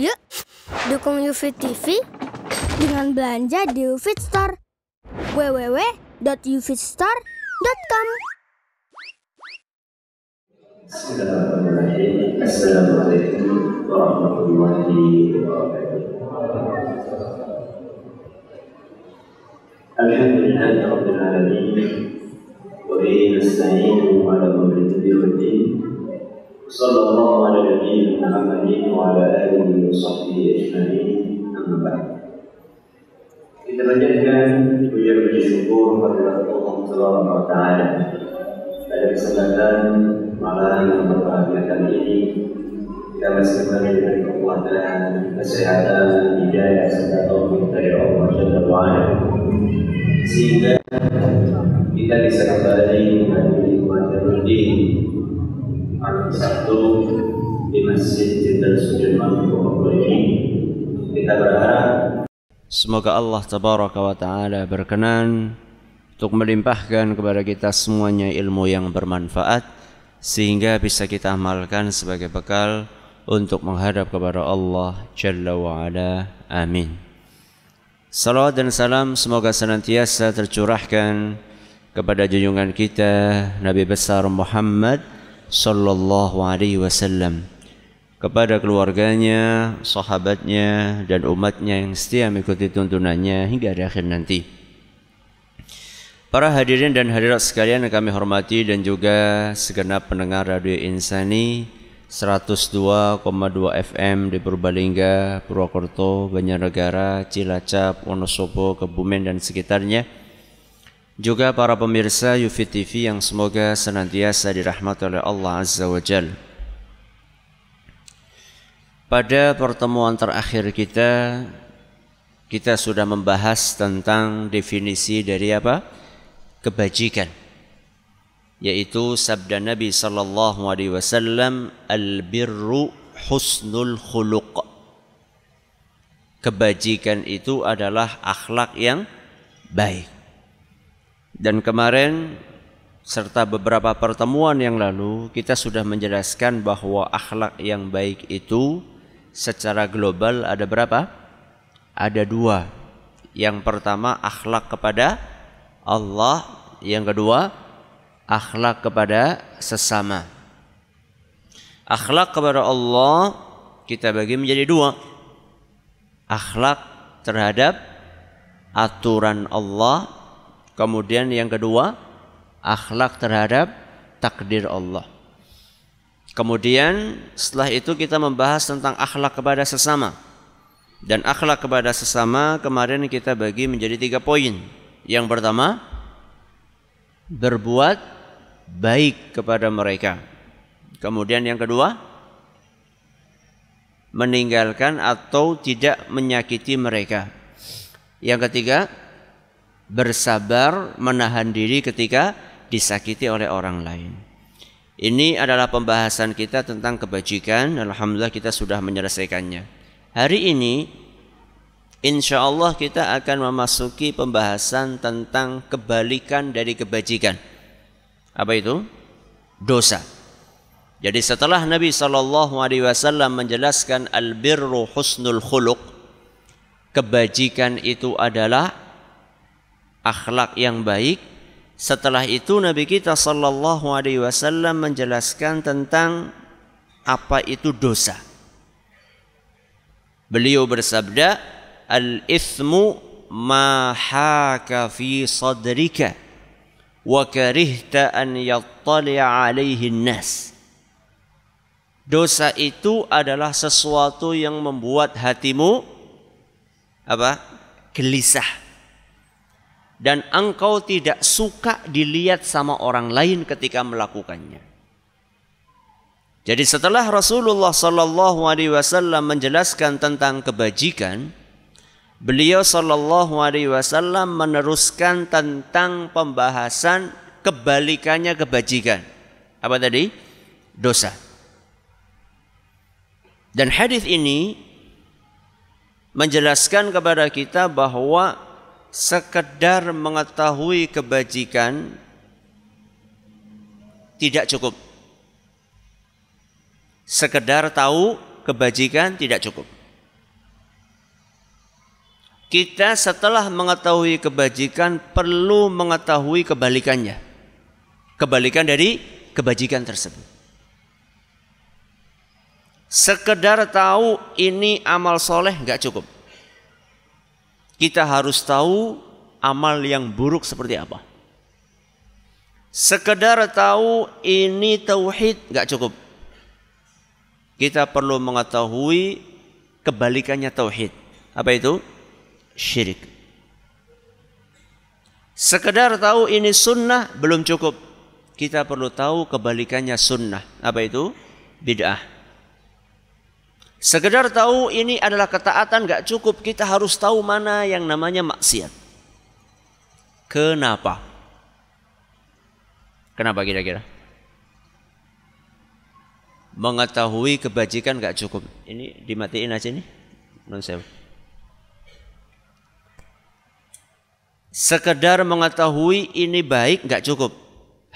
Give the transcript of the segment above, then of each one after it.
Yuk, dukung UFIT TV dengan belanja di UFIT Store. www.ufitstore.com Bismillahirrahmanirrahim. Assalamualaikum warahmatullahi wabarakatuh. Alhamdulillah Rabbil Alamin wa bihi nasta'inu ala. Muhammadin wa ala alihi wa sahbihi ajma'in. Amma ba'd. Kita panjatkan puja puji syukur kepada Allah Subhanahu wa taala pada kesempatan malam yang berbahagia kali ini kita masih kembali kekuatan, kesehatan, hidayah serta taufik dari Allah Jalla wa'ala sehingga kita bisa kembali menghadiri Muhammad malam Di Masjid ini kita berharap Semoga Allah tabaraka wa taala berkenan untuk melimpahkan kepada kita semuanya ilmu yang bermanfaat sehingga bisa kita amalkan sebagai bekal untuk menghadap kepada Allah Jalla wa. Amin. Salawat dan salam semoga senantiasa tercurahkan kepada junjungan kita Nabi besar Muhammad sallallahu alaihi wasallam kepada keluarganya, sahabatnya, dan umatnya yang setia mengikuti tuntunannya hingga di akhir nanti. Para hadirin dan hadirat sekalian yang kami hormati dan juga segenap pendengar Radio Insani 102,2 FM di Purbalingga, Purwokerto, Banjarnegara, Cilacap, Wonosobo, Kebumen dan sekitarnya. Juga para pemirsa Yufi TV yang semoga senantiasa dirahmati oleh Allah Azza wa Jalla. Pada pertemuan terakhir kita kita sudah membahas tentang definisi dari apa? kebajikan yaitu sabda Nabi sallallahu alaihi wasallam al-birru husnul khuluq. Kebajikan itu adalah akhlak yang baik. Dan kemarin serta beberapa pertemuan yang lalu kita sudah menjelaskan bahwa akhlak yang baik itu secara global ada berapa? Ada dua. Yang pertama akhlak kepada Allah, yang kedua akhlak kepada sesama. Akhlak kepada Allah kita bagi menjadi dua. Akhlak terhadap aturan Allah, kemudian yang kedua akhlak terhadap takdir Allah. Kemudian setelah itu kita membahas tentang akhlak kepada sesama. Dan akhlak kepada sesama kemarin kita bagi menjadi tiga poin. Yang pertama, berbuat baik kepada mereka. Kemudian yang kedua, meninggalkan atau tidak menyakiti mereka. Yang ketiga, bersabar menahan diri ketika disakiti oleh orang lain. Ini adalah pembahasan kita tentang kebajikan. Alhamdulillah kita sudah menyelesaikannya. Hari ini insya Allah kita akan memasuki pembahasan tentang kebalikan dari kebajikan. Apa itu? Dosa. Jadi setelah Nabi Shallallahu Alaihi Wasallam menjelaskan al-birru husnul khuluq, kebajikan itu adalah akhlak yang baik. Setelah itu Nabi kita Shallallahu Alaihi Wasallam menjelaskan tentang apa itu dosa. Beliau bersabda, al-ithmu ma haka fi sadrika wa karihta an yattali'a alaihi nas. Dosa itu adalah sesuatu yang membuat hatimu apa? gelisah. Dan engkau tidak suka dilihat sama orang lain ketika melakukannya. Jadi setelah Rasulullah sallallahu alaihi wasallam menjelaskan tentang kebajikan, beliau sallallahu alaihi wasallam meneruskan tentang pembahasan kebalikannya kebajikan. Apa tadi? Dosa. Dan hadis ini menjelaskan kepada kita bahwa sekedar mengetahui kebajikan tidak cukup. Sekedar tahu kebajikan tidak cukup. kita setelah mengetahui kebajikan perlu mengetahui kebalikannya. Kebalikan dari kebajikan tersebut. Sekedar tahu ini amal soleh nggak cukup. Kita harus tahu amal yang buruk seperti apa. Sekedar tahu ini tauhid nggak cukup. Kita perlu mengetahui kebalikannya tauhid. Apa itu? Syirik. Sekedar tahu ini sunnah belum cukup. Kita perlu tahu kebalikannya sunnah. Apa itu? Bid'ah. Sekedar tahu ini adalah ketaatan gak cukup. Kita harus tahu mana yang namanya maksiat. Kenapa? Kenapa kira-kira? Mengetahui kebajikan gak cukup. Ini dimatiin aja nih. Non Sekedar mengetahui ini baik gak cukup.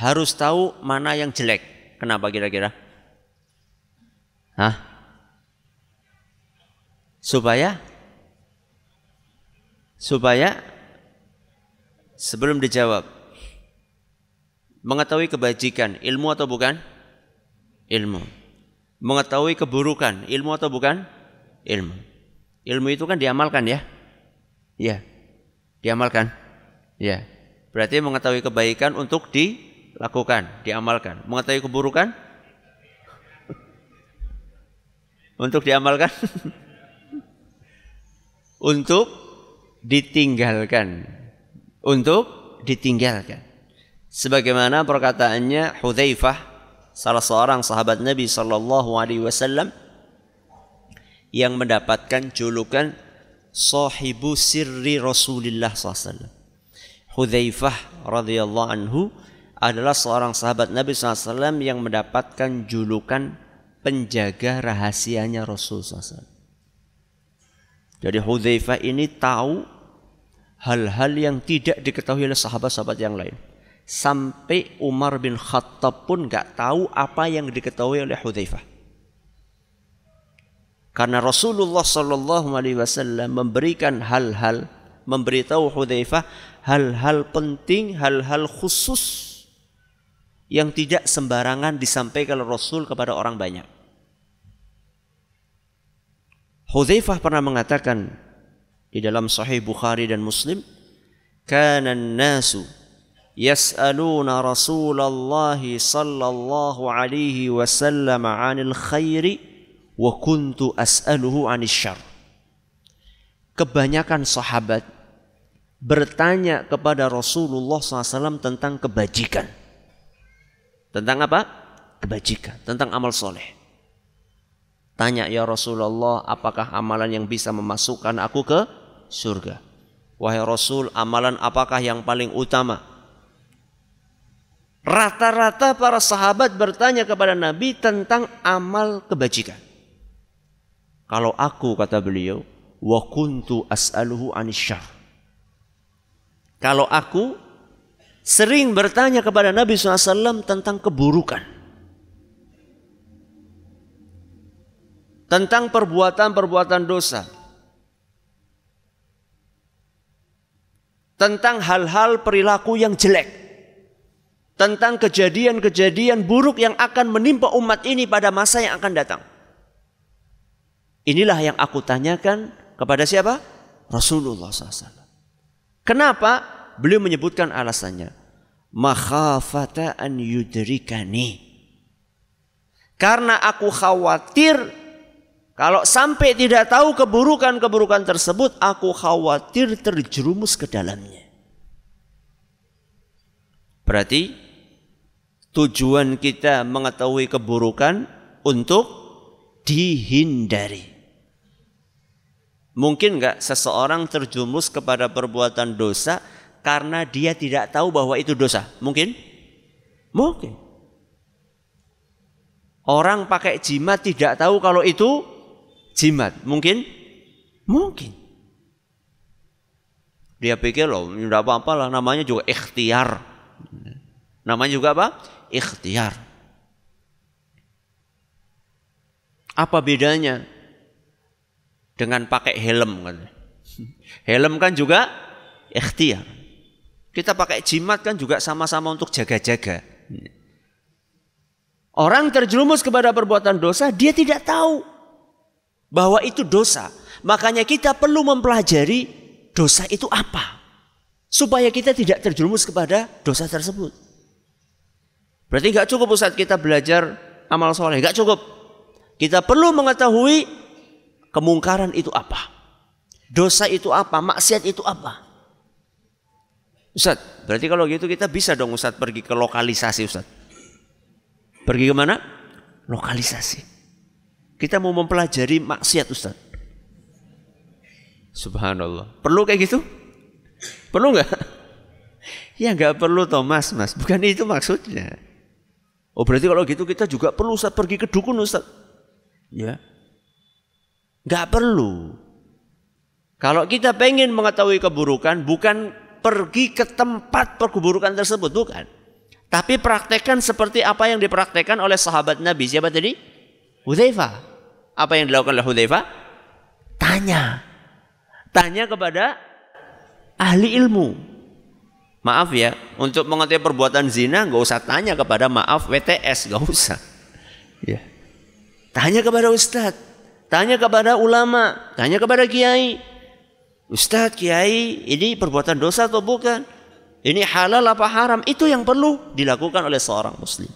Harus tahu mana yang jelek. Kenapa kira-kira? Hah? Supaya? Supaya? Sebelum dijawab. Mengetahui kebajikan ilmu atau bukan? Ilmu. Mengetahui keburukan ilmu atau bukan? Ilmu. Ilmu itu kan diamalkan ya? Ya. Diamalkan. Ya. Berarti mengetahui kebaikan untuk dilakukan diamalkan. Mengetahui keburukan? Untuk diamalkan untuk ditinggalkan. Untuk ditinggalkan. Sebagaimana perkataannya Hudzaifah salah seorang sahabat Nabi sallallahu alaihi wasallam yang mendapatkan julukan sahibu sirri Rasulullah SAW. Hudzaifah radhiyallahu anhu adalah seorang sahabat Nabi SAW yang mendapatkan julukan penjaga rahasianya Rasul SAW. Jadi Hudzaifah ini tahu hal-hal yang tidak diketahui oleh sahabat-sahabat yang lain. Sampai Umar bin Khattab pun nggak tahu apa yang diketahui oleh Hudzaifah. Karena Rasulullah Shallallahu Alaihi Wasallam memberikan hal-hal, memberitahu Hudzaifah hal-hal penting, hal-hal khusus yang tidak sembarangan disampaikan Rasul kepada orang banyak. Hudzaifah pernah mengatakan di dalam Sahih Bukhari dan Muslim, "Kana nasu yas'aluna Rasulullah sallallahu alaihi wasallam 'anil khairi wa kuntu as'aluhu 'anil syarr." Kebanyakan sahabat bertanya kepada Rasulullah SAW tentang kebajikan. Tentang apa? Kebajikan, tentang amal soleh. Tanya ya Rasulullah, apakah amalan yang bisa memasukkan aku ke surga? Wahai Rasul, amalan apakah yang paling utama? Rata-rata para sahabat bertanya kepada Nabi tentang amal kebajikan. Kalau aku kata beliau, wa kuntu as'aluhu anisyar. Kalau aku sering bertanya kepada Nabi SAW tentang keburukan. Tentang perbuatan-perbuatan dosa. Tentang hal-hal perilaku yang jelek. Tentang kejadian-kejadian buruk yang akan menimpa umat ini pada masa yang akan datang. Inilah yang aku tanyakan kepada siapa? Rasulullah SAW. Kenapa? Beliau menyebutkan alasannya. Makhafata an yudrikani. Karena aku khawatir kalau sampai tidak tahu keburukan-keburukan tersebut, aku khawatir terjerumus ke dalamnya. Berarti tujuan kita mengetahui keburukan untuk dihindari. Mungkin nggak seseorang terjumus kepada perbuatan dosa karena dia tidak tahu bahwa itu dosa? Mungkin? Mungkin. Orang pakai jimat tidak tahu kalau itu jimat? Mungkin? Mungkin. Dia pikir loh, tidak apa-apa lah, namanya juga ikhtiar. Namanya juga apa? Ikhtiar. Apa bedanya dengan pakai helm? Helm kan juga ikhtiar. Kita pakai jimat kan juga sama-sama untuk jaga-jaga. Orang terjerumus kepada perbuatan dosa, dia tidak tahu bahwa itu dosa. Makanya kita perlu mempelajari dosa itu apa. Supaya kita tidak terjerumus kepada dosa tersebut. Berarti nggak cukup Ustaz kita belajar amal soleh. Nggak cukup. Kita perlu mengetahui kemungkaran itu apa. Dosa itu apa, maksiat itu apa. Ustaz, berarti kalau gitu kita bisa dong Ustaz pergi ke lokalisasi Ustaz. Pergi ke mana? Lokalisasi. Kita mau mempelajari maksiat Ustaz. Subhanallah. Perlu kayak gitu? Perlu nggak? Ya nggak perlu Thomas, mas. Bukan itu maksudnya. Oh berarti kalau gitu kita juga perlu Ustaz pergi ke dukun Ustaz. Ya. Nggak perlu. Kalau kita pengen mengetahui keburukan, bukan pergi ke tempat perkeburukan tersebut, bukan. Tapi praktekkan seperti apa yang dipraktekkan oleh sahabat Nabi. Siapa tadi? Hudzaifah. Apa yang dilakukan oleh Hudzaifah? Tanya. Tanya kepada ahli ilmu. Maaf ya, untuk mengetahui perbuatan zina nggak usah tanya kepada maaf WTS, nggak usah. Ya. Tanya kepada ustadz, tanya kepada ulama, tanya kepada kiai. Ustadz, kiai, ini perbuatan dosa atau bukan? Ini halal apa haram? Itu yang perlu dilakukan oleh seorang muslim.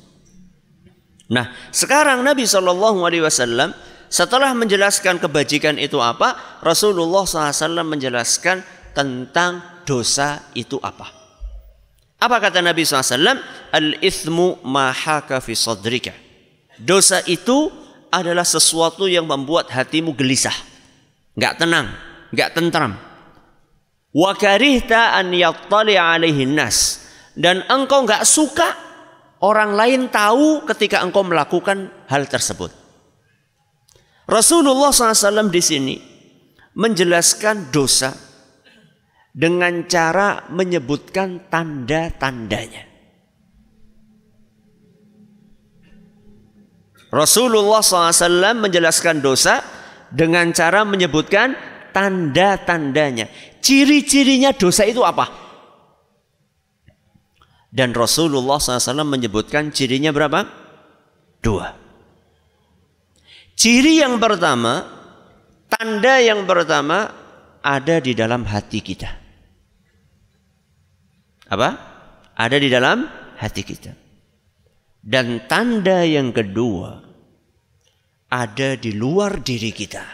Nah, sekarang Nabi Shallallahu Alaihi Wasallam setelah menjelaskan kebajikan itu apa, Rasulullah SAW menjelaskan tentang dosa itu apa. Apa kata Nabi SAW? Al-ithmu mahaka fi sadrika. Dosa itu adalah sesuatu yang membuat hatimu gelisah. Nggak tenang, nggak tentram. Wa karihta an yattali nas. Dan engkau nggak suka orang lain tahu ketika engkau melakukan hal tersebut. Rasulullah SAW di sini menjelaskan dosa dengan cara menyebutkan tanda-tandanya. Rasulullah SAW menjelaskan dosa dengan cara menyebutkan tanda-tandanya. Ciri-cirinya dosa itu apa? Dan Rasulullah SAW menyebutkan cirinya berapa? Dua. Ciri yang pertama, tanda yang pertama ada di dalam hati kita. Apa? Ada di dalam hati kita. Dan tanda yang kedua ada di luar diri kita.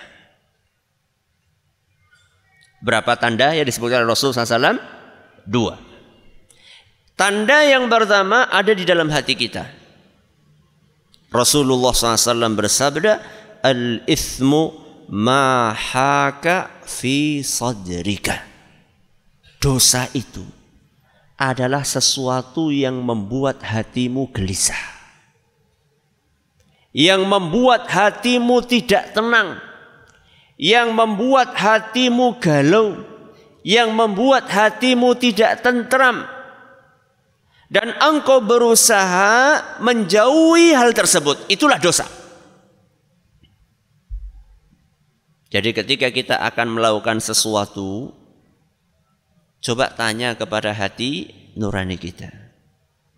Berapa tanda yang disebutkan oleh Rasul SAW? Dua. Tanda yang pertama ada di dalam hati kita. Rasulullah SAW bersabda, Al-ithmu mahaka fi sadrika. Dosa itu adalah sesuatu yang membuat hatimu gelisah. Yang membuat hatimu tidak tenang yang membuat hatimu galau, yang membuat hatimu tidak tentram, dan engkau berusaha menjauhi hal tersebut, itulah dosa. Jadi ketika kita akan melakukan sesuatu, coba tanya kepada hati nurani kita.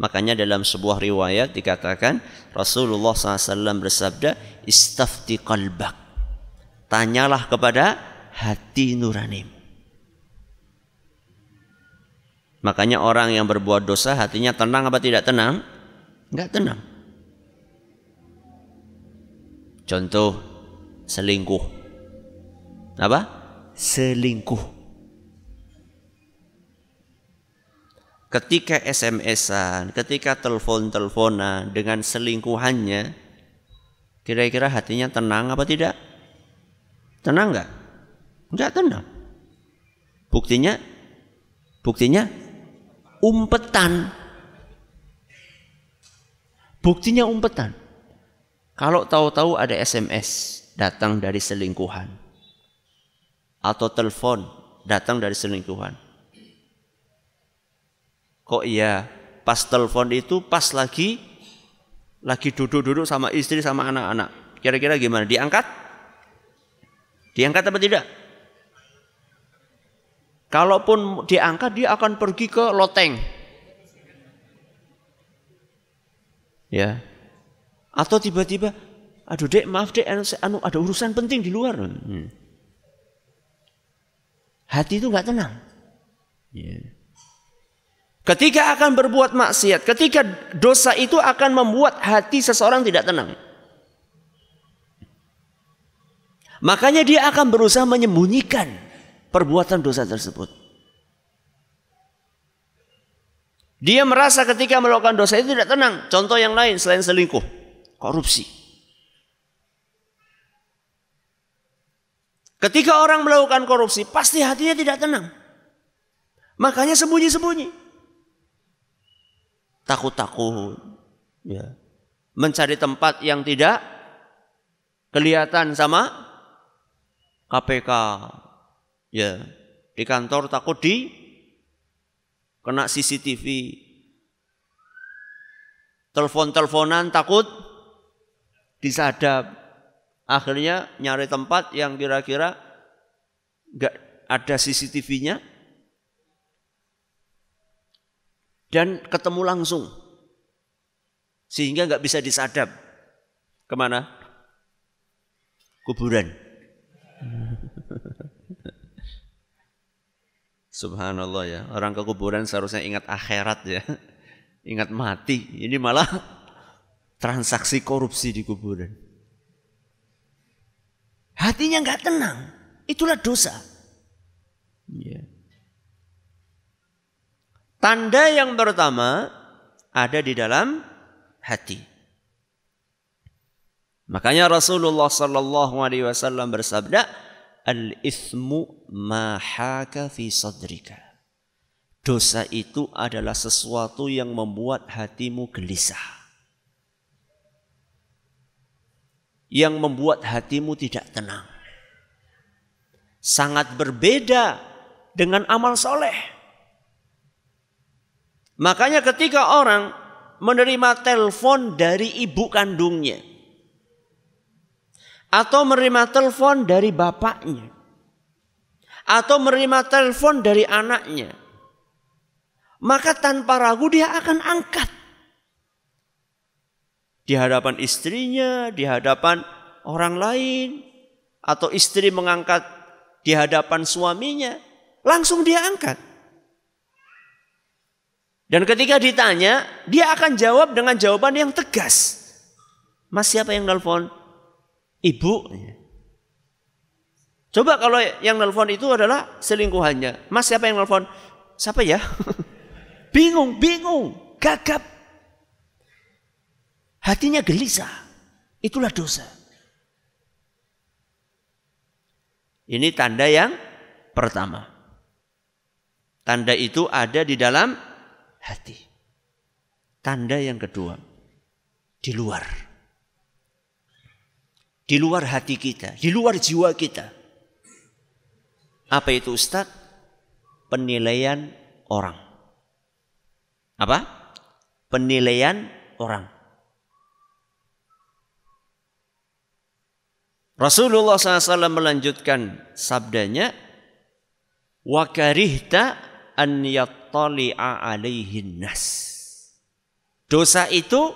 Makanya dalam sebuah riwayat dikatakan Rasulullah SAW bersabda, istafti qalbak tanyalah kepada hati nurani. Makanya orang yang berbuat dosa hatinya tenang apa tidak tenang? Enggak tenang. Contoh selingkuh. Apa? Selingkuh. Ketika SMS-an, ketika telepon-teleponan dengan selingkuhannya, kira-kira hatinya tenang apa tidak? Tenang nggak? Nggak tenang. Buktinya, buktinya umpetan. Buktinya umpetan. Kalau tahu-tahu ada SMS datang dari selingkuhan atau telepon datang dari selingkuhan. Kok iya? Pas telepon itu pas lagi lagi duduk-duduk sama istri sama anak-anak. Kira-kira gimana? Diangkat? Diangkat apa tidak? Kalaupun diangkat dia akan pergi ke loteng. Ya. Atau tiba-tiba, aduh dek maaf dek, anu, anu ada urusan penting di luar. Hmm. Hati itu nggak tenang. Ya. Ketika akan berbuat maksiat, ketika dosa itu akan membuat hati seseorang tidak tenang. Makanya dia akan berusaha menyembunyikan perbuatan dosa tersebut. Dia merasa ketika melakukan dosa itu tidak tenang. Contoh yang lain selain selingkuh, korupsi. Ketika orang melakukan korupsi, pasti hatinya tidak tenang. Makanya sembunyi-sembunyi takut-takut ya mencari tempat yang tidak kelihatan sama KPK ya di kantor takut di kena CCTV telepon-teleponan takut disadap. Akhirnya nyari tempat yang kira-kira nggak ada CCTV-nya dan ketemu langsung. Sehingga nggak bisa disadap. Ke mana? Kuburan Subhanallah ya. Orang ke kuburan seharusnya ingat akhirat ya. Ingat mati. Ini malah transaksi korupsi di kuburan. Hatinya nggak tenang. Itulah dosa. Yeah. Tanda yang pertama ada di dalam hati. Makanya Rasulullah sallallahu alaihi wasallam bersabda, "Al-ithmu ma haka fi sadrika." Dosa itu adalah sesuatu yang membuat hatimu gelisah. Yang membuat hatimu tidak tenang. Sangat berbeda dengan amal soleh. Makanya ketika orang menerima telepon dari ibu kandungnya atau menerima telepon dari bapaknya atau menerima telepon dari anaknya maka tanpa ragu dia akan angkat di hadapan istrinya, di hadapan orang lain atau istri mengangkat di hadapan suaminya, langsung dia angkat. Dan ketika ditanya, dia akan jawab dengan jawaban yang tegas. Mas siapa yang nelfon? Ibu. Coba kalau yang nelfon itu adalah selingkuhannya. Mas siapa yang nelfon? Siapa ya? bingung, bingung, gagap. Hatinya gelisah. Itulah dosa. Ini tanda yang pertama. Tanda itu ada di dalam hati. Tanda yang kedua, di luar. Di luar hati kita, di luar jiwa kita. Apa itu Ustadz? Penilaian orang. Apa? Penilaian orang. Rasulullah SAW melanjutkan sabdanya, wakarihta an yattali'a alaihin nas. Dosa itu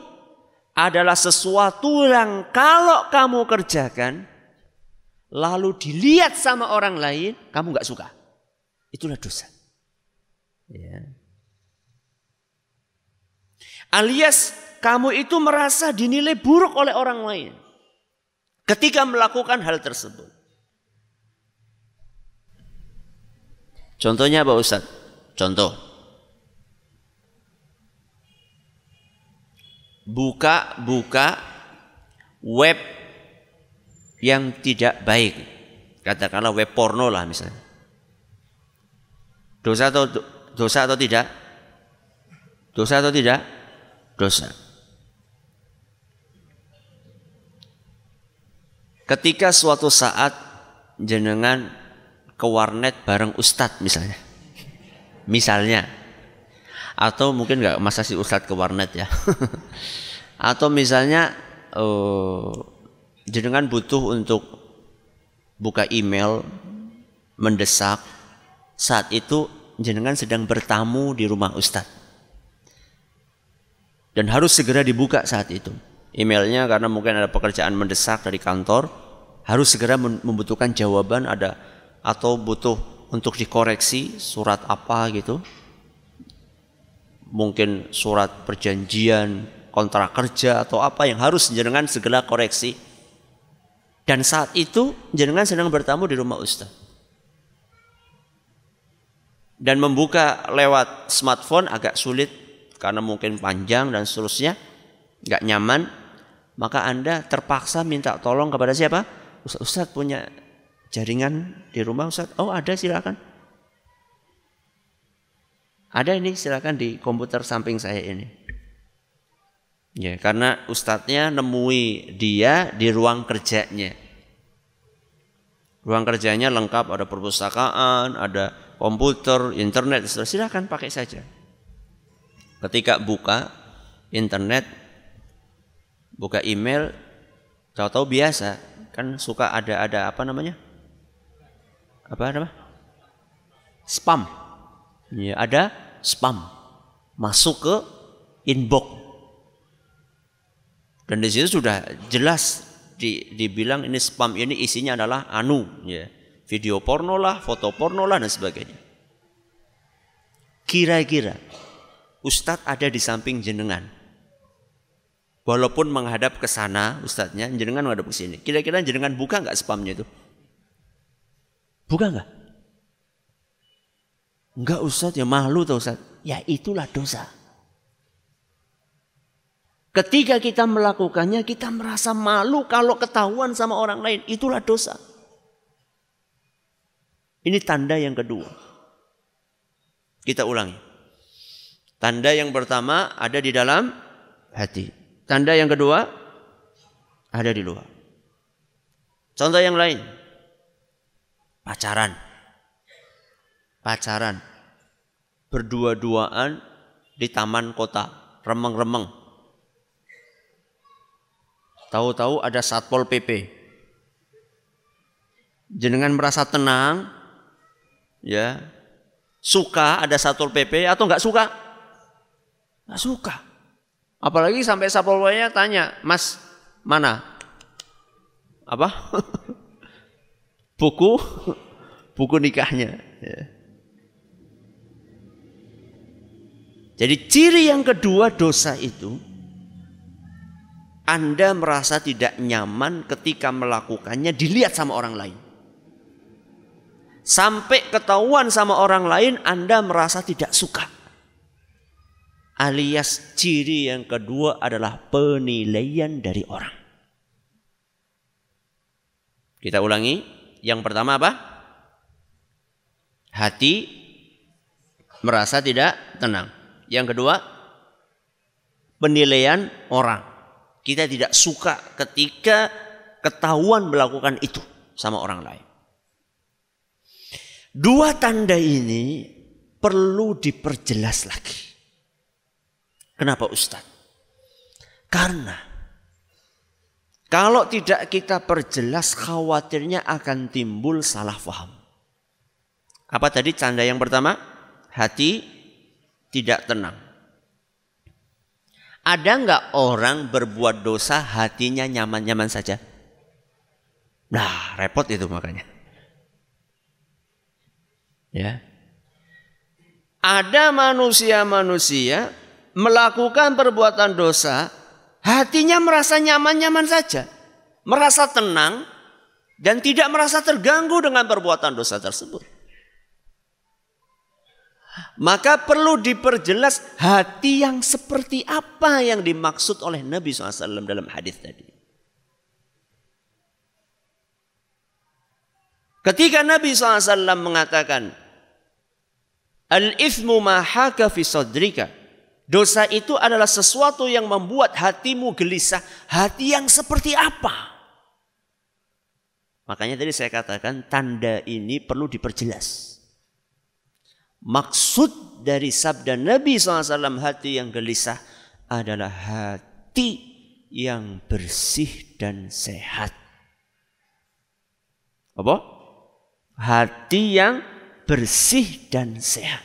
adalah sesuatu yang kalau kamu kerjakan lalu dilihat sama orang lain, kamu nggak suka. Itulah dosa. Ya. Alias kamu itu merasa dinilai buruk oleh orang lain ketika melakukan hal tersebut. Contohnya apa Ustaz? Contoh. Buka-buka web yang tidak baik. Katakanlah web porno lah misalnya. Dosa atau dosa atau tidak? Dosa atau tidak? Dosa. Ketika suatu saat jenengan ke warnet bareng ustadz misalnya misalnya atau mungkin nggak masa si ustadz ke warnet ya atau misalnya uh, jenengan butuh untuk buka email mendesak saat itu jenengan sedang bertamu di rumah Ustadz. Dan harus segera dibuka saat itu. Emailnya karena mungkin ada pekerjaan mendesak dari kantor, harus segera membutuhkan jawaban ada atau butuh untuk dikoreksi surat apa gitu. Mungkin surat perjanjian, kontrak kerja atau apa yang harus jenengan segera koreksi. Dan saat itu jenengan sedang bertamu di rumah Ustaz. Dan membuka lewat smartphone agak sulit karena mungkin panjang dan seterusnya nggak nyaman maka anda terpaksa minta tolong kepada siapa Ustaz, Ustaz punya jaringan di rumah Ustaz oh ada silakan ada ini silakan di komputer samping saya ini. Ya karena Ustadznya nemui dia di ruang kerjanya. Ruang kerjanya lengkap ada perpustakaan ada komputer internet silakan pakai saja. Ketika buka internet buka email tahu-tahu biasa kan suka ada ada apa namanya? Apa nama? Spam ya ada spam masuk ke inbox dan di situ sudah jelas di, dibilang ini spam ini isinya adalah anu ya video porno lah foto porno lah dan sebagainya kira-kira Ustadz ada di samping jenengan. Walaupun menghadap ke sana Ustadznya, jenengan menghadap ke sini. Kira-kira jenengan buka nggak spamnya itu? Buka nggak? Enggak Ustadz ya malu tuh Ustadz. Ya itulah dosa. Ketika kita melakukannya kita merasa malu kalau ketahuan sama orang lain. Itulah dosa. Ini tanda yang kedua. Kita ulangi. Tanda yang pertama ada di dalam hati. Tanda yang kedua ada di luar. Contoh yang lain. Pacaran. Pacaran. Berdua-duaan di taman kota. Remeng-remeng. Tahu-tahu ada Satpol PP. Jenengan merasa tenang, ya, suka ada Satpol PP atau enggak suka? Nggak suka. Apalagi sampai Satpol tanya, Mas, mana? Apa? buku, buku nikahnya. Ya. Jadi ciri yang kedua dosa itu, Anda merasa tidak nyaman ketika melakukannya dilihat sama orang lain. Sampai ketahuan sama orang lain Anda merasa tidak suka alias ciri yang kedua adalah penilaian dari orang. Kita ulangi, yang pertama apa? Hati merasa tidak tenang. Yang kedua, penilaian orang. Kita tidak suka ketika ketahuan melakukan itu sama orang lain. Dua tanda ini perlu diperjelas lagi. Kenapa Ustaz? Karena kalau tidak kita perjelas khawatirnya akan timbul salah faham. Apa tadi tanda yang pertama? Hati tidak tenang. Ada nggak orang berbuat dosa hatinya nyaman-nyaman saja? Nah, repot itu makanya. Ya. Ada manusia-manusia melakukan perbuatan dosa, hatinya merasa nyaman-nyaman saja, merasa tenang, dan tidak merasa terganggu dengan perbuatan dosa tersebut. Maka perlu diperjelas hati yang seperti apa yang dimaksud oleh Nabi SAW dalam hadis tadi. Ketika Nabi SAW mengatakan, Al-ithmu ma haka fi sadrika. Dosa itu adalah sesuatu yang membuat hatimu gelisah. Hati yang seperti apa? Makanya tadi saya katakan tanda ini perlu diperjelas. Maksud dari sabda Nabi SAW hati yang gelisah adalah hati yang bersih dan sehat. Apa? Hati yang bersih dan sehat.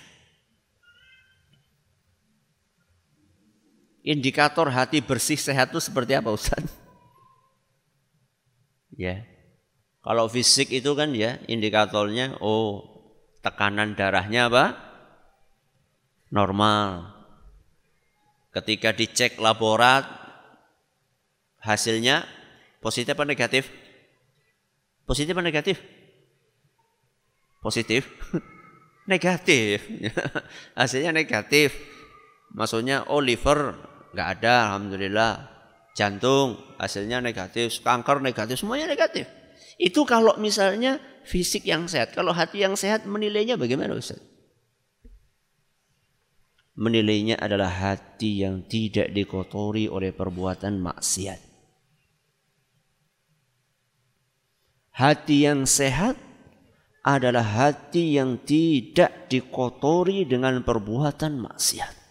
Indikator hati bersih sehat itu seperti apa Ustaz? Ya. Kalau fisik itu kan ya indikatornya oh tekanan darahnya apa? Normal. Ketika dicek laborat hasilnya positif apa negatif? Positif apa negatif? Positif. negatif. hasilnya negatif. Maksudnya oh liver nggak ada alhamdulillah jantung hasilnya negatif kanker negatif semuanya negatif itu kalau misalnya fisik yang sehat. Kalau hati yang sehat menilainya bagaimana Ustaz? Menilainya adalah hati yang tidak dikotori oleh perbuatan maksiat. Hati yang sehat adalah hati yang tidak dikotori dengan perbuatan maksiat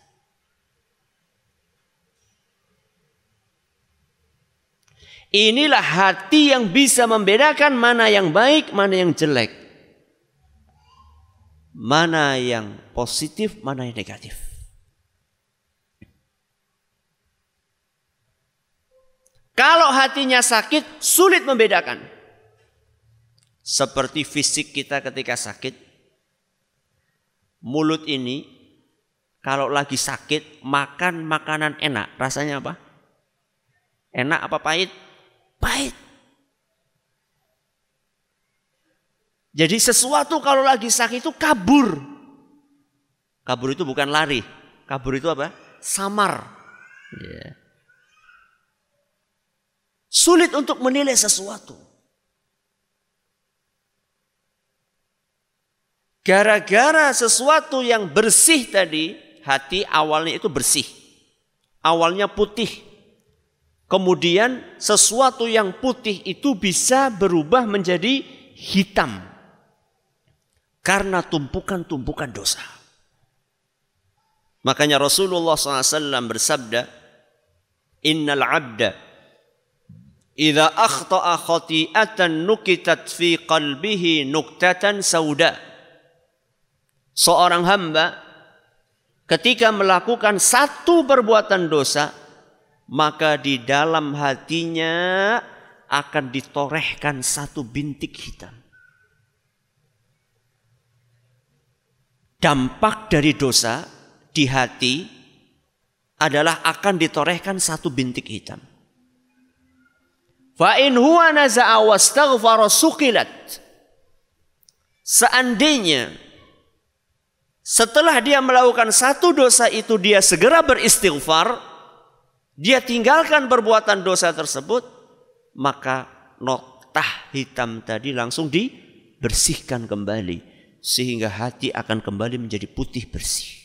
Inilah hati yang bisa membedakan mana yang baik, mana yang jelek. Mana yang positif, mana yang negatif. Kalau hatinya sakit, sulit membedakan. Seperti fisik kita ketika sakit. Mulut ini, kalau lagi sakit, makan makanan enak. Rasanya apa? Enak apa pahit? Pahit. Jadi sesuatu kalau lagi sakit itu kabur. Kabur itu bukan lari. Kabur itu apa? Samar. Yeah. Sulit untuk menilai sesuatu. Gara-gara sesuatu yang bersih tadi, hati awalnya itu bersih. Awalnya putih, Kemudian sesuatu yang putih itu bisa berubah menjadi hitam. Karena tumpukan-tumpukan dosa. Makanya Rasulullah SAW bersabda, Innal abda Idza akhta'a khati'atan nukitat fi qalbihi nuktatan sauda. Seorang hamba ketika melakukan satu perbuatan dosa, maka di dalam hatinya akan ditorehkan satu bintik hitam. Dampak dari dosa di hati adalah akan ditorehkan satu bintik hitam. Fa in huwa naza'a wastaghfara suqilat. Seandainya setelah dia melakukan satu dosa itu dia segera beristighfar, dia tinggalkan perbuatan dosa tersebut, maka notah hitam tadi langsung dibersihkan kembali sehingga hati akan kembali menjadi putih bersih.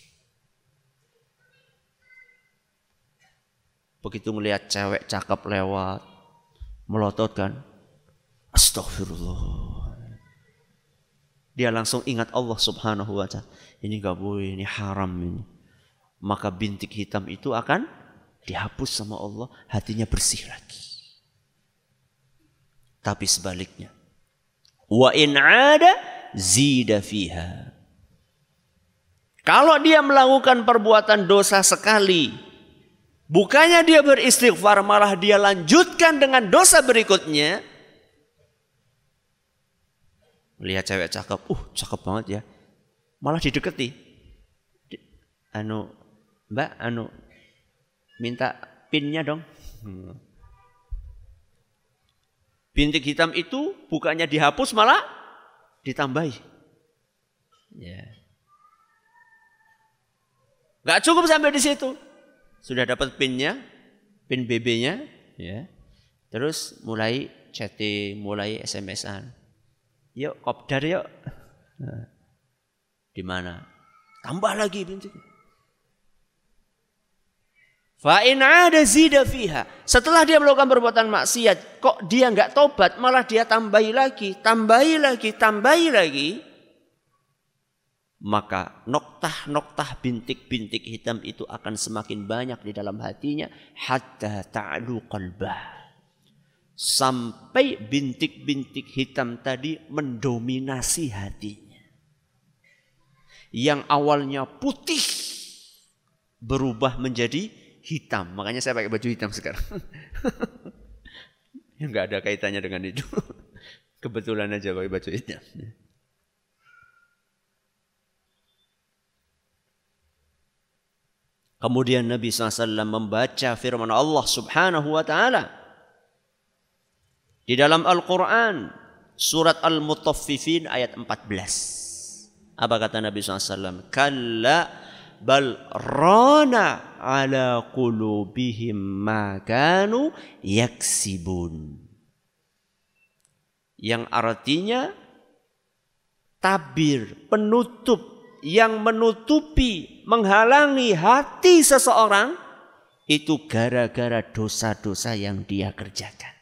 Begitu melihat cewek cakep lewat, melotot kan, astagfirullah. Dia langsung ingat Allah subhanahu wa ta'ala. Ini gak boleh, ini haram ini. Maka bintik hitam itu akan dihapus sama Allah, hatinya bersih lagi. Tapi sebaliknya, wa in ada zida fiha. Kalau dia melakukan perbuatan dosa sekali, bukannya dia beristighfar, malah dia lanjutkan dengan dosa berikutnya. Lihat cewek cakep, uh cakep banget ya. Malah dideketi. Anu, mbak, anu minta pinnya dong. Hmm. Bintik hitam itu bukannya dihapus malah ditambahi. Ya. Gak cukup sampai di situ. Sudah dapat pinnya, pin BB-nya, ya. Terus mulai chatting, mulai SMS-an. Yuk, kopdar yuk. Nah. Di mana? Tambah lagi bintik. Fa'in ada zida fiha. Setelah dia melakukan perbuatan maksiat, kok dia nggak tobat, malah dia tambahi lagi, tambahi lagi, tambahi lagi. Maka noktah-noktah bintik-bintik hitam itu akan semakin banyak di dalam hatinya. Hatta ta'lu qalbah. Sampai bintik-bintik hitam tadi mendominasi hatinya. yang awalnya putih berubah menjadi hitam. Makanya saya pakai baju hitam sekarang. yang nggak ada kaitannya dengan itu. Kebetulan aja pakai baju hitam. Kemudian Nabi SAW membaca firman Allah Subhanahu wa taala di dalam Al-Qur'an surat Al-Mutaffifin ayat 14. Apa kata Nabi SAW? Kalla bal rana ala qulubihim ma kanu yaksibun. Yang artinya tabir, penutup yang menutupi, menghalangi hati seseorang itu gara-gara dosa-dosa yang dia kerjakan.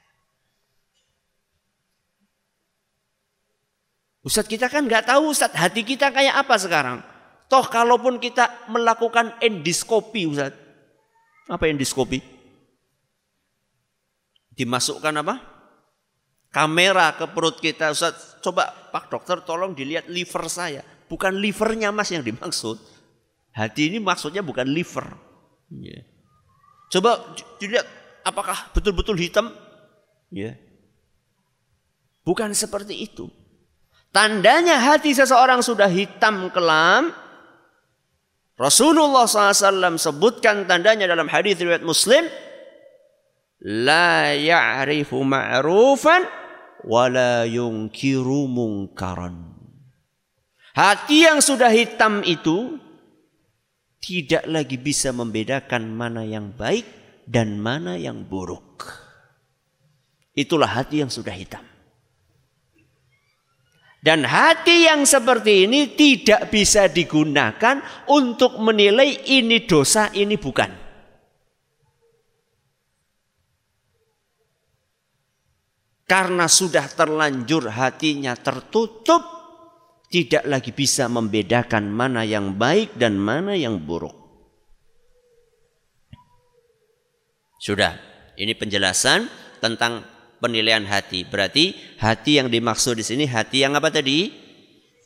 Ustadz kita kan nggak tahu Ustadz hati kita kayak apa sekarang. Toh kalaupun kita melakukan endoskopi Ustadz. Apa endoskopi? Dimasukkan apa? Kamera ke perut kita Ustadz. Coba Pak Dokter tolong dilihat liver saya. Bukan livernya mas yang dimaksud. Hati ini maksudnya bukan liver. Ya. Coba dilihat apakah betul-betul hitam? Ya. Bukan seperti itu. Tandanya hati seseorang sudah hitam kelam. Rasulullah SAW sebutkan tandanya dalam hadis riwayat Muslim. La ya'rifu ma'rufan wa la yunkiru munkaran. Hati yang sudah hitam itu tidak lagi bisa membedakan mana yang baik dan mana yang buruk. Itulah hati yang sudah hitam. Dan hati yang seperti ini tidak bisa digunakan untuk menilai ini dosa, ini bukan. Karena sudah terlanjur hatinya tertutup tidak lagi bisa membedakan mana yang baik dan mana yang buruk. Sudah, ini penjelasan tentang penilaian hati. Berarti hati yang dimaksud di sini hati yang apa tadi?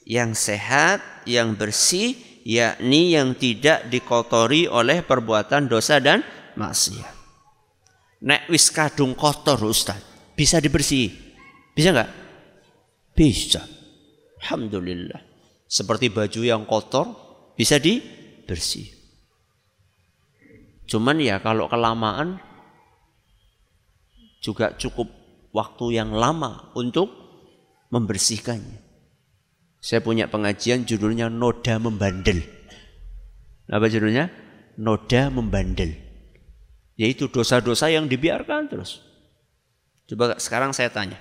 Yang sehat, yang bersih, yakni yang tidak dikotori oleh perbuatan dosa dan maksiat. Nek wis kadung kotor Ustaz, bisa dibersih. Bisa enggak? Bisa. Alhamdulillah. Seperti baju yang kotor bisa dibersih. Cuman ya kalau kelamaan juga cukup waktu yang lama untuk membersihkannya. Saya punya pengajian judulnya Noda Membandel. Apa judulnya? Noda Membandel. Yaitu dosa-dosa yang dibiarkan terus. Coba sekarang saya tanya.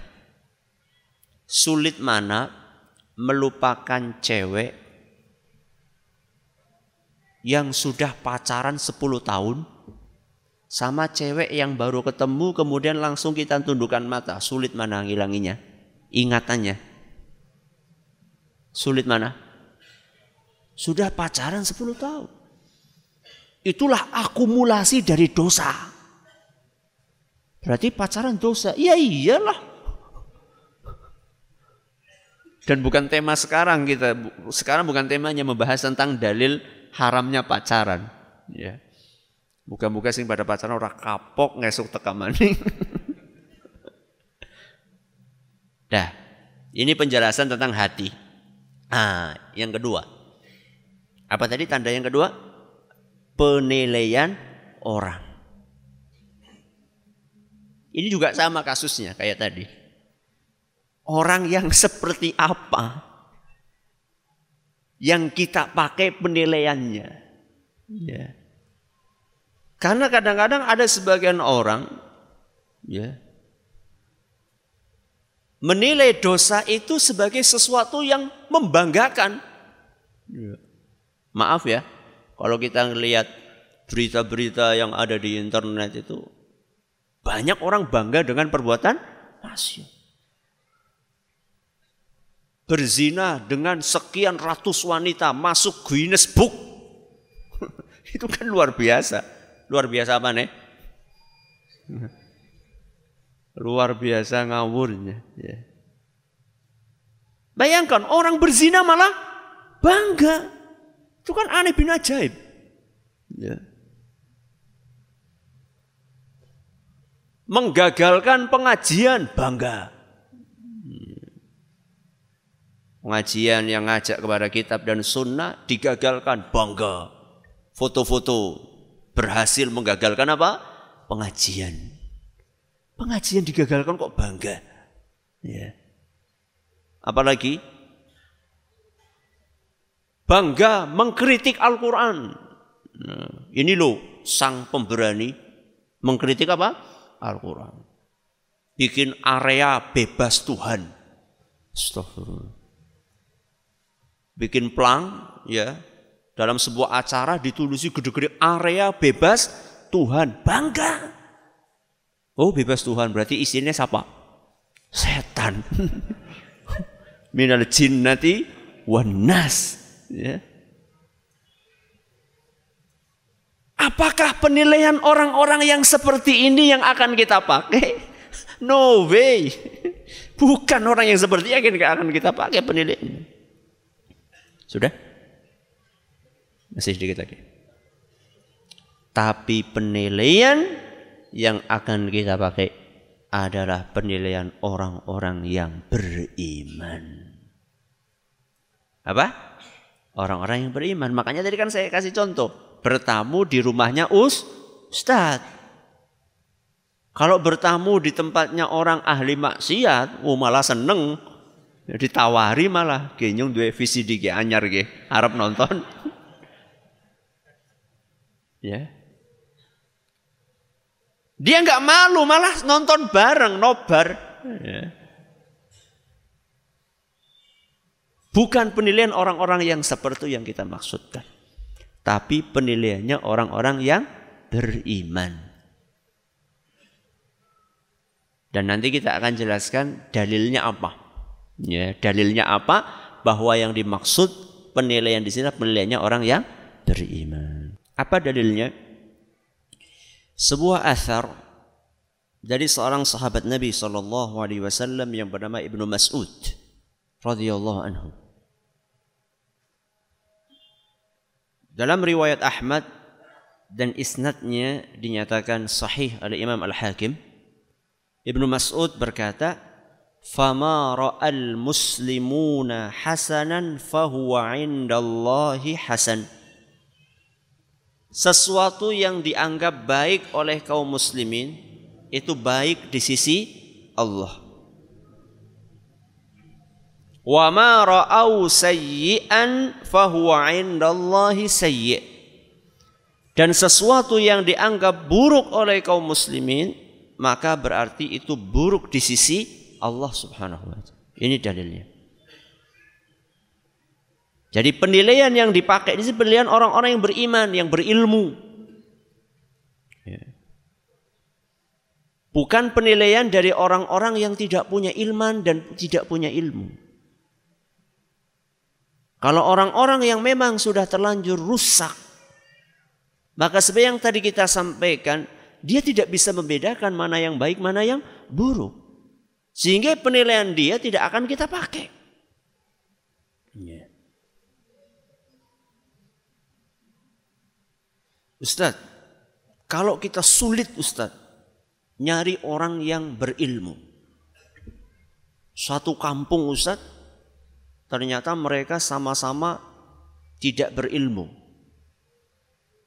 Sulit mana melupakan cewek yang sudah pacaran 10 tahun sama cewek yang baru ketemu kemudian langsung kita tundukkan mata. Sulit mana ngilanginya? Ingatannya. Sulit mana? Sudah pacaran 10 tahun. Itulah akumulasi dari dosa. Berarti pacaran dosa. Ya iyalah. Dan bukan tema sekarang kita. Sekarang bukan temanya membahas tentang dalil haramnya pacaran. Ya. Muka-muka sing pada pacaran orang kapok ngesuk tekamani. Dah, ini penjelasan tentang hati. Ah, yang kedua. Apa tadi tanda yang kedua? Penilaian orang. Ini juga sama kasusnya kayak tadi orang yang seperti apa yang kita pakai penilaiannya. Ya. Karena kadang-kadang ada sebagian orang ya menilai dosa itu sebagai sesuatu yang membanggakan. Ya. Maaf ya, kalau kita melihat berita-berita yang ada di internet itu banyak orang bangga dengan perbuatan maksiat berzina dengan sekian ratus wanita masuk Guinness Book. Itu kan luar biasa. Luar biasa apa nih? Luar biasa ngawurnya. Ya. Bayangkan orang berzina malah bangga. Itu kan aneh bin ajaib. Ya. Menggagalkan pengajian bangga. Pengajian yang ngajak kepada kitab dan sunnah digagalkan bangga. Foto-foto berhasil menggagalkan apa? Pengajian. Pengajian digagalkan kok bangga. Ya. Apalagi bangga mengkritik Al-Quran. Nah, ini loh sang pemberani mengkritik apa? Al-Quran. Bikin area bebas Tuhan. Astagfirullah. Bikin plang ya dalam sebuah acara ditulisi gede-gede area bebas Tuhan. Bangga. Oh bebas Tuhan berarti isinya siapa? Setan. Minal jinnati wan nas. Ya. Apakah penilaian orang-orang yang seperti ini yang akan kita pakai? No way. Bukan orang yang seperti ini yang akan kita pakai penilaian. Sudah? Masih sedikit lagi. Tapi penilaian yang akan kita pakai adalah penilaian orang-orang yang beriman. Apa? Orang-orang yang beriman. Makanya tadi kan saya kasih contoh bertamu di rumahnya us Ustaz. Kalau bertamu di tempatnya orang ahli maksiat, oh malah seneng. Ditawari malah, genyung dua VCD ge anyar harap nonton. Ya. Dia nggak malu, malah nonton bareng, nobar. Ya. Bukan penilaian orang-orang yang seperti yang kita maksudkan tapi penilaiannya orang-orang yang beriman. Dan nanti kita akan jelaskan dalilnya apa. Ya, dalilnya apa? Bahwa yang dimaksud penilaian di sini penilaiannya orang yang beriman. Apa dalilnya? Sebuah asar dari seorang sahabat Nabi Shallallahu Alaihi Wasallam yang bernama Ibnu Mas'ud radhiyallahu anhu. Dalam riwayat Ahmad dan isnadnya dinyatakan sahih oleh Imam Al-Hakim. Ibnu Mas'ud berkata, "Fama ra'al muslimuna hasanan fahuwa 'indallahi hasan." Sesuatu yang dianggap baik oleh kaum muslimin itu baik di sisi Allah. Wa ma ra'au sayyi'an fahuwa 'indallahi sayyi'. Dan sesuatu yang dianggap buruk oleh kaum muslimin maka berarti itu buruk di sisi Allah Subhanahu wa taala. Ini dalilnya. Jadi penilaian yang dipakai ini penilaian orang-orang yang beriman, yang berilmu. Ya. Bukan penilaian dari orang-orang yang tidak punya ilman dan tidak punya ilmu. Kalau orang-orang yang memang sudah terlanjur rusak, maka seperti yang tadi kita sampaikan, dia tidak bisa membedakan mana yang baik, mana yang buruk. Sehingga penilaian dia tidak akan kita pakai. Yeah. Ustadz, kalau kita sulit Ustadz, nyari orang yang berilmu. Suatu kampung Ustadz, ternyata mereka sama-sama tidak berilmu.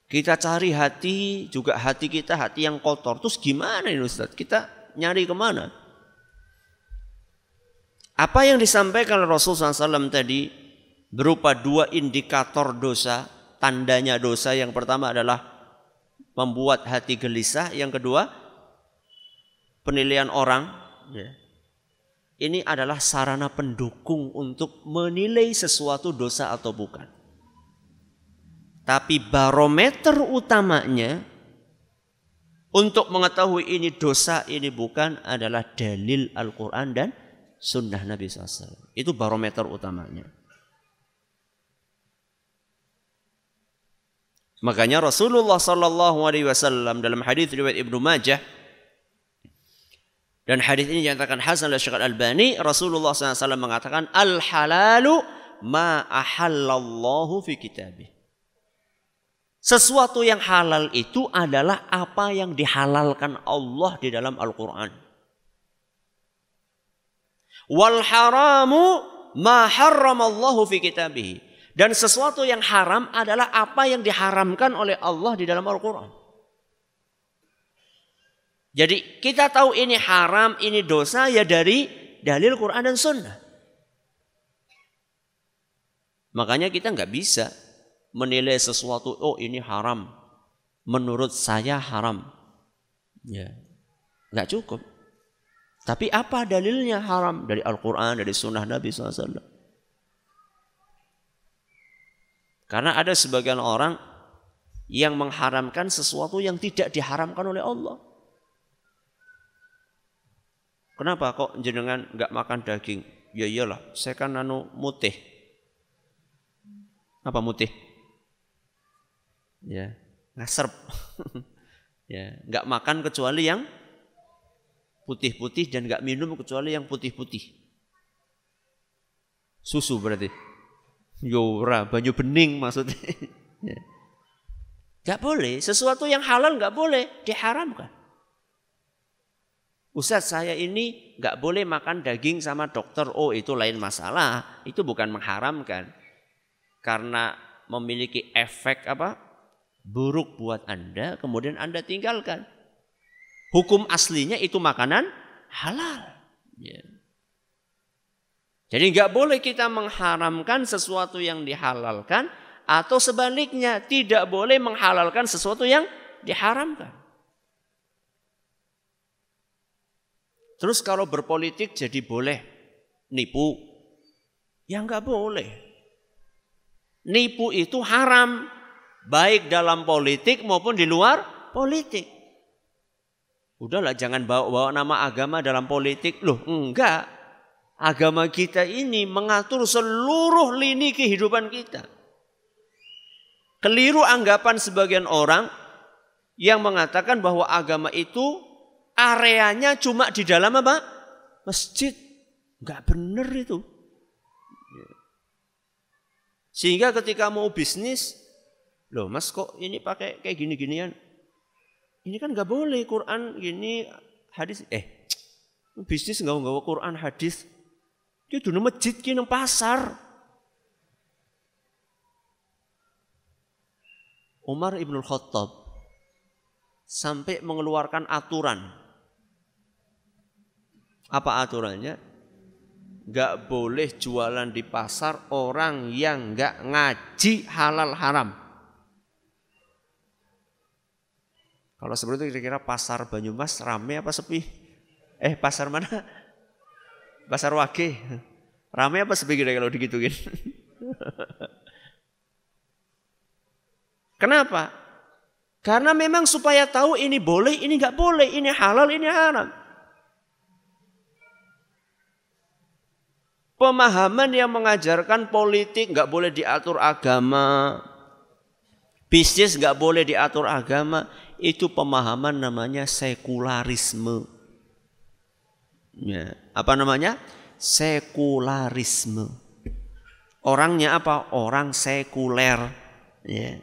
Kita cari hati, juga hati kita hati yang kotor. Terus gimana ini Ustaz? Kita nyari ke mana? Apa yang disampaikan Rasulullah SAW tadi berupa dua indikator dosa, tandanya dosa. Yang pertama adalah membuat hati gelisah. Yang kedua, penilaian orang. Ya ini adalah sarana pendukung untuk menilai sesuatu dosa atau bukan. Tapi barometer utamanya untuk mengetahui ini dosa, ini bukan adalah dalil Al-Quran dan sunnah Nabi SAW. Itu barometer utamanya. Makanya Rasulullah Sallallahu Alaihi Wasallam dalam hadis riwayat Ibnu Majah dan hadis ini dinyatakan Hasan oleh Syekh Al-Albani, Rasulullah SAW mengatakan al halalu ma ahallallahu fi kitabih. Sesuatu yang halal itu adalah apa yang dihalalkan Allah di dalam Al-Quran. Wal haramu ma harramallahu fi kitabih. Dan sesuatu yang haram adalah apa yang diharamkan oleh Allah di dalam Al-Quran. Jadi kita tahu ini haram, ini dosa ya dari dalil Quran dan Sunnah. Makanya kita nggak bisa menilai sesuatu, oh ini haram. Menurut saya haram. Ya, nggak cukup. Tapi apa dalilnya haram? Dari Al-Quran, dari sunnah Nabi SAW. Karena ada sebagian orang yang mengharamkan sesuatu yang tidak diharamkan oleh Allah. Kenapa kok jenengan nggak makan daging? Ya iyalah, saya kan anu mutih. Apa mutih? Ya, ngaserp. ya, nggak makan kecuali yang putih-putih dan nggak minum kecuali yang putih-putih. Susu berarti. Yora, banyu bening maksudnya. ya. Gak boleh, sesuatu yang halal gak boleh, diharamkan. Ustaz saya ini gak boleh makan daging sama dokter. Oh itu lain masalah, itu bukan mengharamkan. Karena memiliki efek apa? Buruk buat Anda, kemudian Anda tinggalkan. Hukum aslinya itu makanan halal. Ya. Jadi nggak boleh kita mengharamkan sesuatu yang dihalalkan atau sebaliknya tidak boleh menghalalkan sesuatu yang diharamkan. Terus kalau berpolitik jadi boleh nipu? Ya nggak boleh. Nipu itu haram baik dalam politik maupun di luar politik. Udahlah jangan bawa-bawa nama agama dalam politik. Loh enggak. Agama kita ini mengatur seluruh lini kehidupan kita. Keliru anggapan sebagian orang yang mengatakan bahwa agama itu areanya cuma di dalam apa? Masjid. Enggak benar itu. Sehingga ketika mau bisnis, loh mas kok ini pakai kayak gini-ginian? Ini kan nggak boleh Quran gini hadis eh bisnis nggak nggak Quran hadis. Dia dulu masjid kini pasar. Umar ibn Khattab sampai mengeluarkan aturan. Apa aturannya? Gak boleh jualan di pasar orang yang gak ngaji halal haram. Kalau seperti itu kira-kira pasar Banyumas rame apa sepi? Eh pasar mana? Pasar Wage. Rame apa sepi kalau digituin? Kenapa? Karena memang supaya tahu ini boleh, ini nggak boleh, ini halal, ini haram. Pemahaman yang mengajarkan politik nggak boleh diatur agama, bisnis nggak boleh diatur agama, itu pemahaman namanya sekularisme. Ya, apa namanya? Sekularisme. Orangnya apa? Orang sekuler. Ya.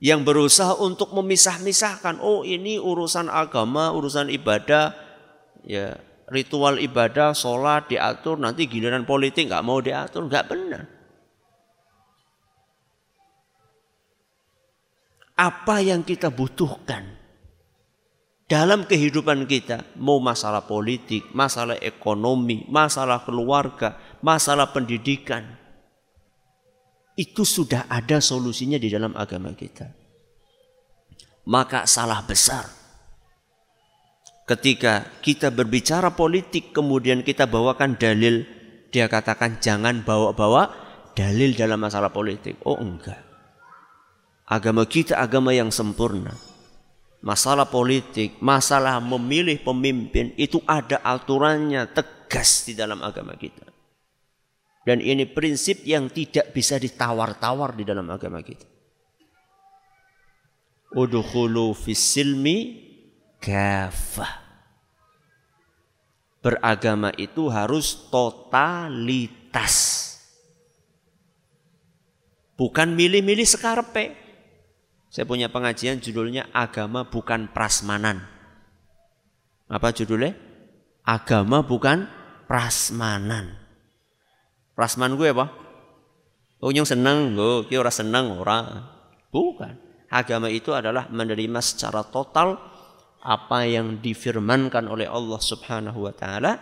Yang berusaha untuk memisah-misahkan. Oh ini urusan agama, urusan ibadah. Ya, ritual ibadah, sholat diatur. Nanti giliran politik nggak mau diatur. Nggak benar. apa yang kita butuhkan dalam kehidupan kita, mau masalah politik, masalah ekonomi, masalah keluarga, masalah pendidikan, itu sudah ada solusinya di dalam agama kita. Maka salah besar ketika kita berbicara politik kemudian kita bawakan dalil, dia katakan jangan bawa-bawa dalil dalam masalah politik. Oh enggak. Agama kita agama yang sempurna. Masalah politik, masalah memilih pemimpin itu ada aturannya tegas di dalam agama kita. Dan ini prinsip yang tidak bisa ditawar-tawar di dalam agama kita. Udkhulu fisilmi kafah. Beragama itu harus totalitas. Bukan milih-milih sekarpe. Saya punya pengajian judulnya Agama Bukan Prasmanan. Apa judulnya? Agama bukan prasmanan. Prasman gue apa? Oh yang seneng, oh ki ora seneng ora. Bukan. Agama itu adalah menerima secara total apa yang difirmankan oleh Allah Subhanahu wa taala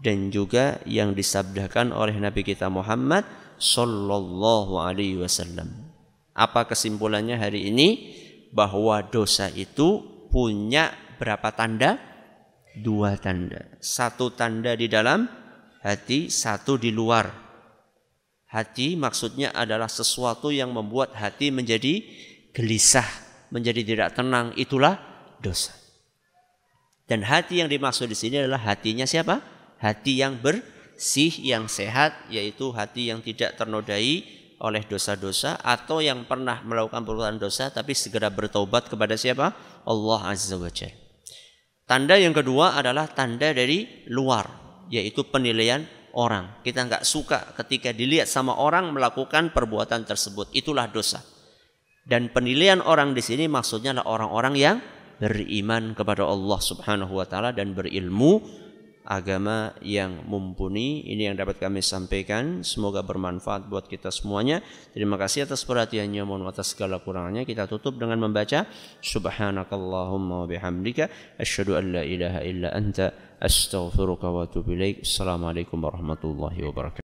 dan juga yang disabdakan oleh Nabi kita Muhammad sallallahu alaihi wasallam. Apa kesimpulannya hari ini? Bahwa dosa itu punya berapa tanda? Dua tanda. Satu tanda di dalam hati, satu di luar. Hati maksudnya adalah sesuatu yang membuat hati menjadi gelisah, menjadi tidak tenang. Itulah dosa. Dan hati yang dimaksud di sini adalah hatinya siapa? Hati yang bersih, yang sehat, yaitu hati yang tidak ternodai oleh dosa-dosa atau yang pernah melakukan perbuatan dosa tapi segera bertobat kepada siapa? Allah Azza wa Jalla. Tanda yang kedua adalah tanda dari luar, yaitu penilaian orang. Kita nggak suka ketika dilihat sama orang melakukan perbuatan tersebut. Itulah dosa. Dan penilaian orang di sini maksudnya adalah orang-orang yang beriman kepada Allah Subhanahu wa taala dan berilmu agama yang mumpuni. Ini yang dapat kami sampaikan. Semoga bermanfaat buat kita semuanya. Terima kasih atas perhatiannya. Mohon atas segala kurangannya. Kita tutup dengan membaca Subhanakallahumma wa bihamdika asyhadu an la ilaha illa anta astaghfiruka wa atubu ilaik. Assalamualaikum warahmatullahi wabarakatuh.